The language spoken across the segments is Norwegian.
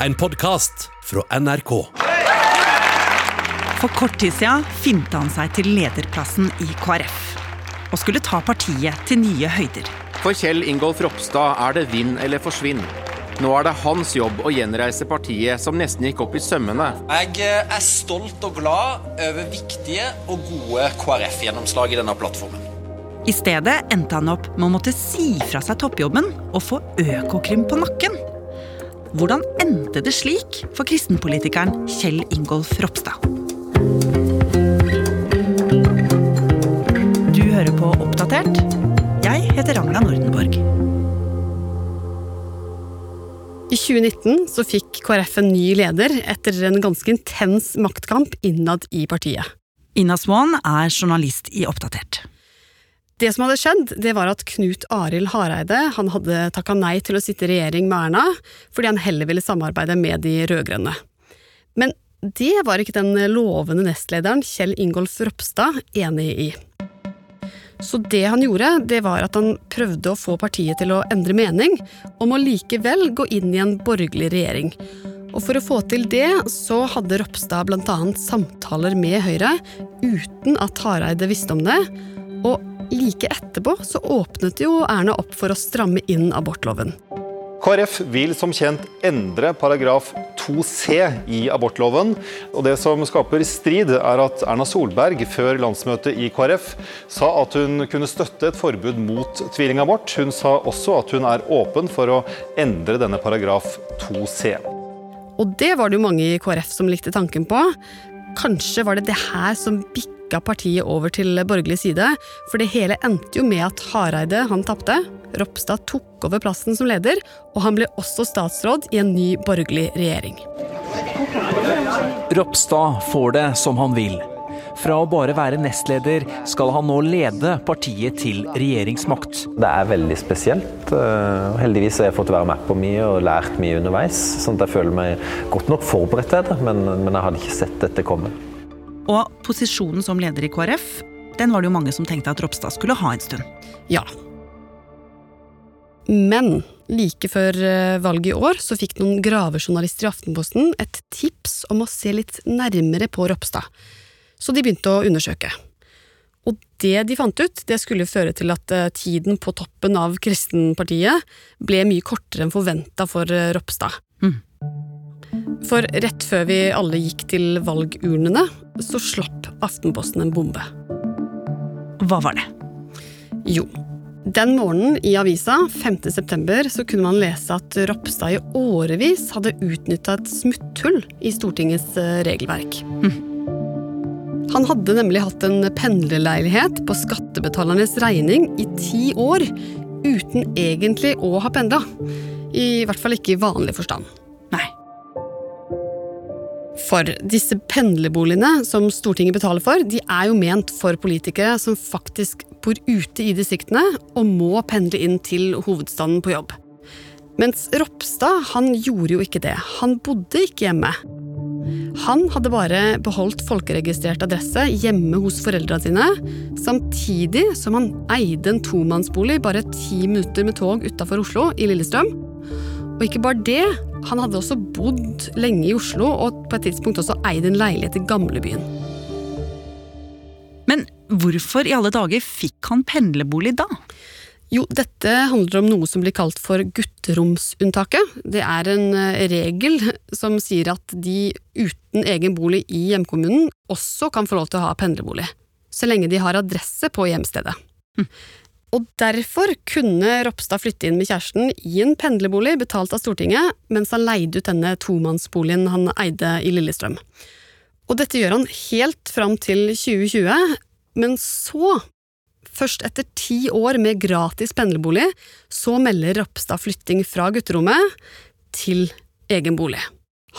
En podkast fra NRK. For kort tid siden finta han seg til lederplassen i KrF. Og skulle ta partiet til nye høyder. For Kjell Ingolf Ropstad er det vinn eller forsvinn. Nå er det hans jobb å gjenreise partiet som nesten gikk opp i sømmene. Jeg eh, er stolt og glad over viktige og gode KrF-gjennomslag i denne plattformen. I stedet endte han opp med å måtte si fra seg toppjobben og få Økokrim på nakken. Hvordan endte det slik for kristenpolitikeren Kjell Ingolf Ropstad? Du hører på Oppdatert. Jeg heter Ragna Nordenborg. I 2019 så fikk KrF en ny leder etter en ganske intens maktkamp innad i partiet. Ina Swan er journalist i Oppdatert. Det som hadde skjedd, det var at Knut Arild Hareide han hadde takka nei til å sitte i regjering med Erna, fordi han heller ville samarbeide med de rød-grønne. Men det var ikke den lovende nestlederen Kjell Ingolf Ropstad enig i. Så det han gjorde, det var at han prøvde å få partiet til å endre mening, om å likevel gå inn i en borgerlig regjering. Og for å få til det, så hadde Ropstad bl.a. samtaler med Høyre, uten at Hareide visste om det. Og like etterpå så åpnet jo Erna opp for å stramme inn abortloven. KrF vil som kjent endre paragraf 2c i abortloven. og Det som skaper strid, er at Erna Solberg før landsmøtet i KrF sa at hun kunne støtte et forbud mot tvillingabort. Hun sa også at hun er åpen for å endre denne paragraf 2c. Og det var det jo mange i KrF som likte tanken på. Kanskje var det det her som bikka partiet over til borgerlig side, for det hele endte jo med at Hareide han tapte. Ropstad tok over plassen som leder, og han ble også statsråd i en ny borgerlig regjering. Ropstad får det som han vil. Fra å bare være nestleder skal han nå lede partiet til regjeringsmakt. Det er veldig spesielt. Eh, heldigvis har jeg fått være med på mye og lært mye underveis. sånn at jeg føler meg godt nok forberedt til det, men, men jeg hadde ikke sett dette komme. Og posisjonen som leder i KrF, den var det jo mange som tenkte at Ropstad skulle ha en stund. Ja. Men like før eh, valget i år så fikk noen gravejournalister i Aftenposten et tips om å se litt nærmere på Ropstad. Så de begynte å undersøke. Og det de fant ut, det skulle føre til at eh, tiden på toppen av Kristenpartiet ble mye kortere enn forventa for eh, Ropstad. Mm. For rett før vi alle gikk til valgurnene, så slapp Aftenposten en bombe. Hva var det? Jo, den morgenen i avisa 5.9 så kunne man lese at Ropstad i årevis hadde utnytta et smutthull i Stortingets regelverk. regelverk. Han hadde nemlig hatt en pendlerleilighet på skattebetalernes regning i ti år, uten egentlig å ha pendla. I hvert fall ikke i vanlig forstand. For disse pendlerboligene som Stortinget betaler for, de er jo ment for politikere som faktisk bor ute i distriktene og må pendle inn til hovedstaden på jobb. Mens Ropstad han gjorde jo ikke det. Han bodde ikke hjemme. Han hadde bare beholdt folkeregistrert adresse hjemme hos foreldrene sine, samtidig som han eide en tomannsbolig bare ti minutter med tog utafor Oslo, i Lillestrøm. Og ikke bare det, han hadde også bodd lenge i Oslo og på et tidspunkt også eid en leilighet i gamlebyen. Men hvorfor i alle dager fikk han pendlerbolig da? Jo, dette handler om noe som blir kalt for gutteromsunntaket. Det er en eh, regel som sier at de uten egen bolig i hjemkommunen også kan få lov til å ha pendlerbolig. Så lenge de har adresse på hjemstedet. Hm. Og derfor kunne Ropstad flytte inn med kjæresten i en pendlerbolig betalt av Stortinget, mens han leide ut denne tomannsboligen han eide i Lillestrøm. Og dette gjør han helt fram til 2020, men så, først etter ti år med gratis pendlerbolig, så melder Ropstad flytting fra gutterommet til egen bolig.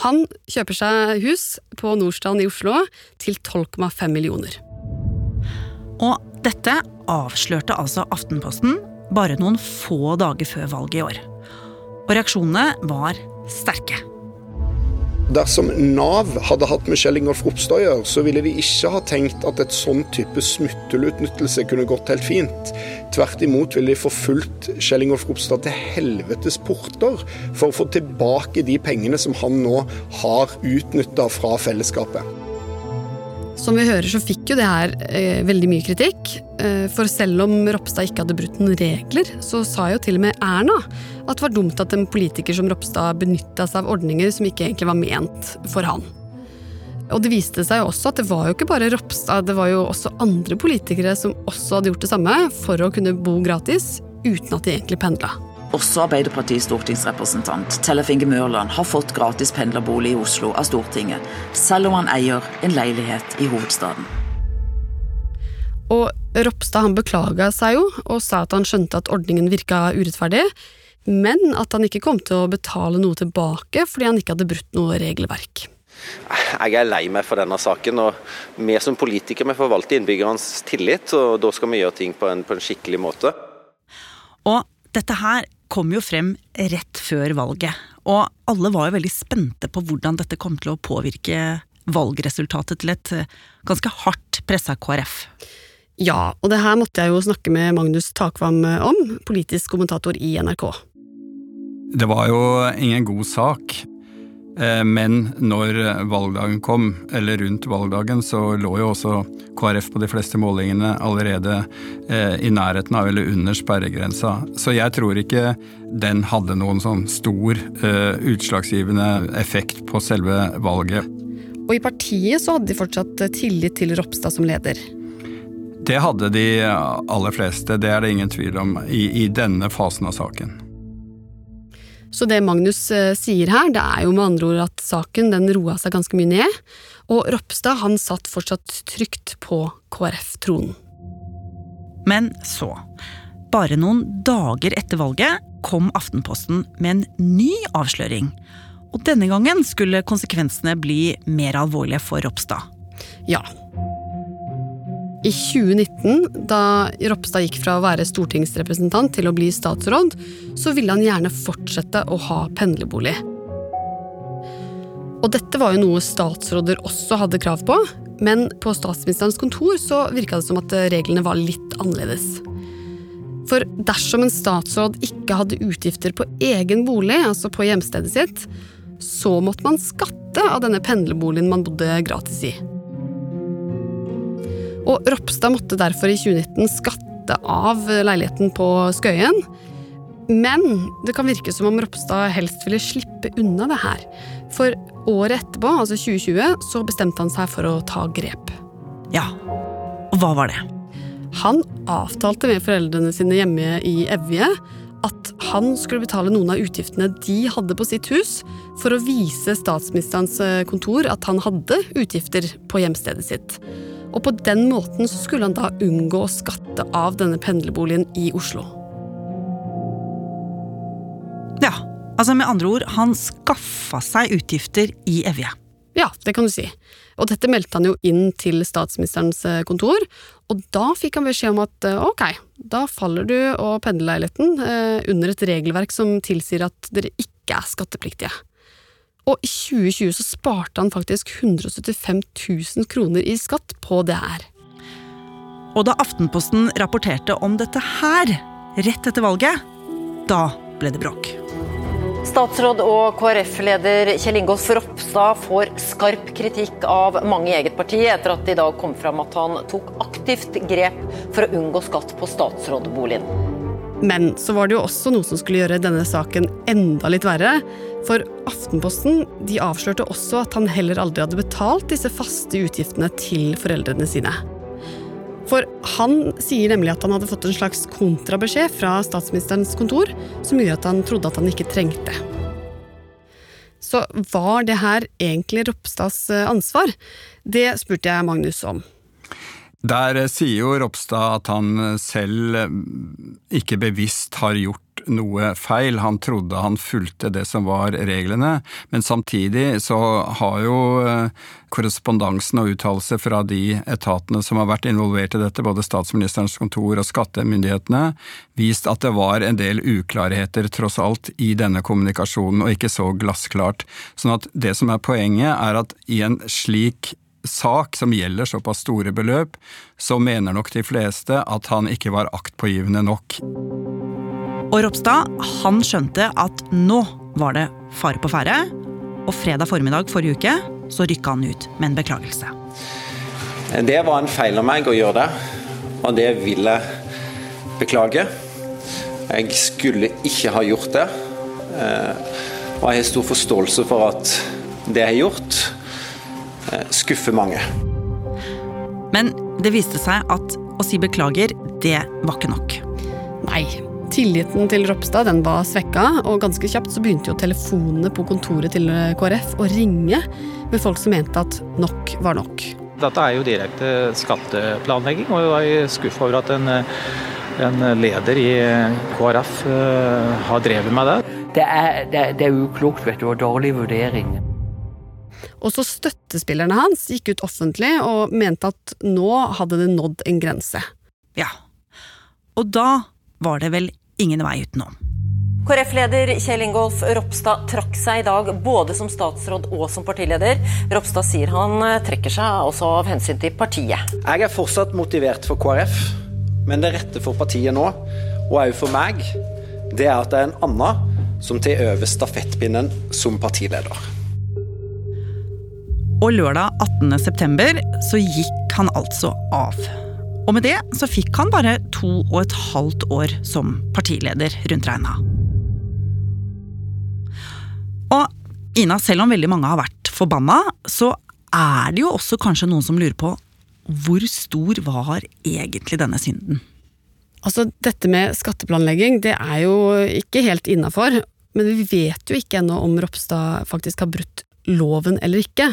Han kjøper seg hus på Nordstrand i Oslo til 12,5 millioner. Og dette avslørte altså Aftenposten bare noen få dager før valget i år. Og reaksjonene var sterke. Dersom Nav hadde hatt Kjell Ingolf Ropstad å gjøre, så ville de ikke ha tenkt at et sånn type smutthullutnyttelse kunne gått helt fint. Tvert imot ville de forfulgt Kjell Ingolf Ropstad til helvetes porter for å få tilbake de pengene som han nå har utnytta fra fellesskapet. Som vi hører så fikk jo det her eh, veldig mye kritikk. Eh, for selv om Ropstad ikke hadde brutt noen regler, så sa jo til og med Erna at det var dumt at en politiker som Ropstad benytta seg av ordninger som ikke egentlig var ment for han. Og det viste seg jo også at det var jo ikke bare Ropstad, det var jo også andre politikere som også hadde gjort det samme for å kunne bo gratis uten at de egentlig pendla. Også Arbeiderpartiets stortingsrepresentant Tellef Inge Mørland har fått gratis pendlerbolig i Oslo av Stortinget, selv om han eier en leilighet i hovedstaden. Og Ropstad han beklaga seg jo, og sa at han skjønte at ordningen virka urettferdig, men at han ikke kom til å betale noe tilbake fordi han ikke hadde brutt noe regelverk. Jeg er lei meg for denne saken, og vi som politikere forvalter innbyggernes tillit, og da skal vi gjøre ting på en, på en skikkelig måte. Og dette her kom jo frem rett før valget, og alle var jo veldig spente på hvordan dette kom til å påvirke valgresultatet til et eh, ganske hardt pressa KrF. Ja, og det her måtte jeg jo snakke med Magnus Takvam om, politisk kommentator i NRK. Det var jo ingen god sak. Eh, men når valgdagen kom, eller rundt valgdagen, så lå jo også KrF på de fleste målingene allerede eh, i nærheten av eller under sperregrensa. Så jeg tror ikke den hadde noen sånn stor eh, utslagsgivende effekt på selve valget. Og i partiet så hadde de fortsatt tillit til Ropstad som leder. Det hadde de aller fleste, det er det ingen tvil om, i, i denne fasen av saken. Så det Magnus eh, sier her, det er jo med andre ord at saken den roa seg ganske mye ned, og Ropstad han satt fortsatt trygt på KrF-tronen. Men så, bare noen dager etter valget, kom Aftenposten med en ny avsløring. Og denne gangen skulle konsekvensene bli mer alvorlige for Ropstad. Ja, i 2019, da Ropstad gikk fra å være stortingsrepresentant til å bli statsråd, så ville han gjerne fortsette å ha pendlerbolig. Og dette var jo noe statsråder også hadde krav på, men på statsministerens kontor så virka det som at reglene var litt annerledes. For dersom en statsråd ikke hadde utgifter på egen bolig, altså på hjemstedet sitt, så måtte man skatte av denne pendlerboligen man bodde gratis i. Og Ropstad måtte derfor i 2019 skatte av leiligheten på Skøyen. Men det kan virke som om Ropstad helst ville slippe unna det her. For året etterpå, altså 2020, så bestemte han seg for å ta grep. Ja, og hva var det? Han avtalte med foreldrene sine hjemme i Evje at han skulle betale noen av utgiftene de hadde på sitt hus, for å vise statsministerens kontor at han hadde utgifter på hjemstedet sitt. Og på den måten så skulle han da unngå å skatte av denne pendlerboligen i Oslo. Ja, altså med andre ord, han skaffa seg utgifter i Evje. Ja, det kan du si. Og dette meldte han jo inn til statsministerens eh, kontor, og da fikk han beskjed om at eh, ok, da faller du og pendlerleiligheten eh, under et regelverk som tilsier at dere ikke er skattepliktige. Og i 2020 så sparte han faktisk 175 000 kroner i skatt på det her. Og da Aftenposten rapporterte om dette her, rett etter valget, da ble det bråk. Statsråd og KrF-leder Kjell Ingolf Ropstad får skarp kritikk av mange i eget parti etter at det i dag kom fram at han tok aktivt grep for å unngå skatt på statsrådboligen. Men så var det jo også noe som skulle gjøre denne saken enda litt verre. For Aftenposten de avslørte også at han heller aldri hadde betalt disse faste utgiftene til foreldrene sine. For han sier nemlig at han hadde fått en slags kontrabeskjed fra statsministerens kontor, som gjorde at han trodde at han ikke trengte. Så var det her egentlig Ropstads ansvar? Det spurte jeg Magnus om. Der sier jo Ropstad at han selv ikke bevisst har gjort noe feil. Han trodde han fulgte det som var reglene, men samtidig så har jo eh, korrespondansen og uttalelser fra de etatene som har vært involvert i dette, både statsministerens kontor og skattemyndighetene, vist at det var en del uklarheter tross alt i denne kommunikasjonen, og ikke så glassklart. Sånn at det som er poenget, er at i en slik sak som gjelder såpass store beløp, så mener nok de fleste at han ikke var aktpågivende nok. Og Ropstad han skjønte at nå var det fare på ferde, og fredag formiddag forrige uke så rykka han ut med en beklagelse. Det var en feil av meg å gjøre det, og det vil jeg beklage. Jeg skulle ikke ha gjort det, eh, og jeg har stor forståelse for at det jeg har gjort, skuffer mange. Men det viste seg at å si beklager, det var ikke nok. Nei. Tilliten til Ropstad den var svekka, og ganske kjapt så begynte jo telefonene på kontoret til KrF å ringe med folk som mente at nok var nok. Dette er jo direkte skatteplanlegging, og jeg er skuffa over at en, en, leder i KrF har drevet med det. Det er, det, det er uklokt vet du, og dårlig vurdering. Også støttespillerne hans gikk ut offentlig og mente at nå hadde det nådd en grense. Ja. Og da var det vel ingen vei utenom. KrF-leder Kjell Ingolf Ropstad trakk seg i dag både som statsråd og som partileder. Ropstad sier han eh, trekker seg også av hensyn til partiet. Jeg er fortsatt motivert for KrF, men det rette for partiet nå, og òg for meg, det er at det er en annen som tar over stafettpinnen som partileder. Og lørdag 18. september så gikk han altså av. Og med det så fikk han bare to og et halvt år som partileder rundt regna. Og Ina, selv om veldig mange har vært forbanna, så er det jo også kanskje noen som lurer på hvor stor var egentlig denne synden? Altså, dette med skatteplanlegging, det er jo ikke helt innafor. Men vi vet jo ikke ennå om Ropstad faktisk har brutt loven eller ikke.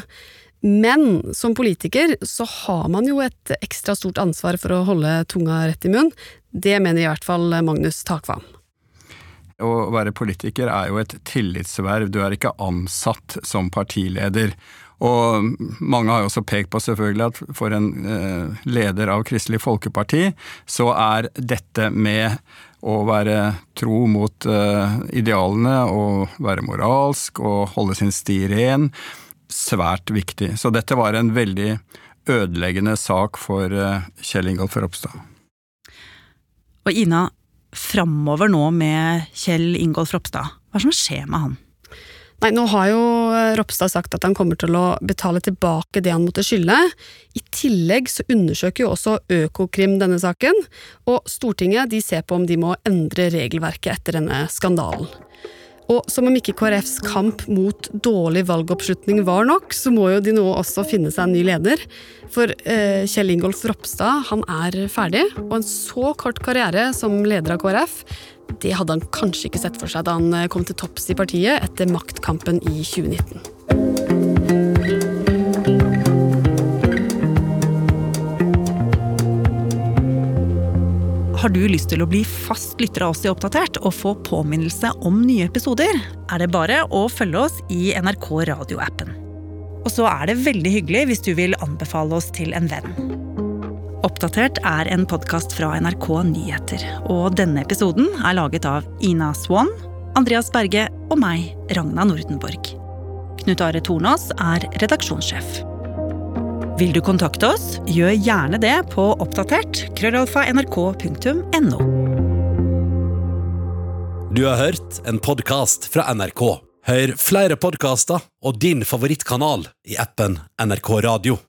Men som politiker så har man jo et ekstra stort ansvar for å holde tunga rett i munn. Det mener i hvert fall Magnus Takvam. Å være politiker er jo et tillitsverv, du er ikke ansatt som partileder. Og mange har jo også pekt på selvfølgelig at for en eh, leder av Kristelig Folkeparti, så er dette med å være tro mot uh, idealene og være moralsk og holde sin sti ren svært viktig. Så dette var en veldig ødeleggende sak for uh, Kjell Ingolf Ropstad. Og Ina, framover nå med Kjell Ingolf Ropstad, hva som skjer med han? Nei, nå har jo eh, Ropstad sagt at han kommer til å betale tilbake det han måtte skylde. I tillegg så undersøker jo også Økokrim denne saken, og Stortinget de ser på om de må endre regelverket etter denne skandalen. Og som om ikke KrFs kamp mot dårlig valgoppslutning var nok, så må jo de nå også finne seg en ny leder. For eh, Kjell Ingolf Ropstad han er ferdig, og en så kort karriere som leder av KrF det hadde han kanskje ikke sett for seg da han eh, kom til topps i partiet etter maktkampen i 2019. Har du lyst til å bli fast lytter av oss i Oppdatert og få påminnelse om nye episoder, er det bare å følge oss i NRK radioappen. Og så er det veldig hyggelig hvis du vil anbefale oss til en venn. Oppdatert er en podkast fra NRK Nyheter. Og denne episoden er laget av Ina Swan, Andreas Berge og meg, Ragna Nordenborg. Knut Are Tornås er redaksjonssjef. Vil du kontakte oss, gjør gjerne det på oppdatert krøllalfa nrk.no. Du har hørt en podkast fra NRK. Hør flere podkaster og din favorittkanal i appen NRK Radio.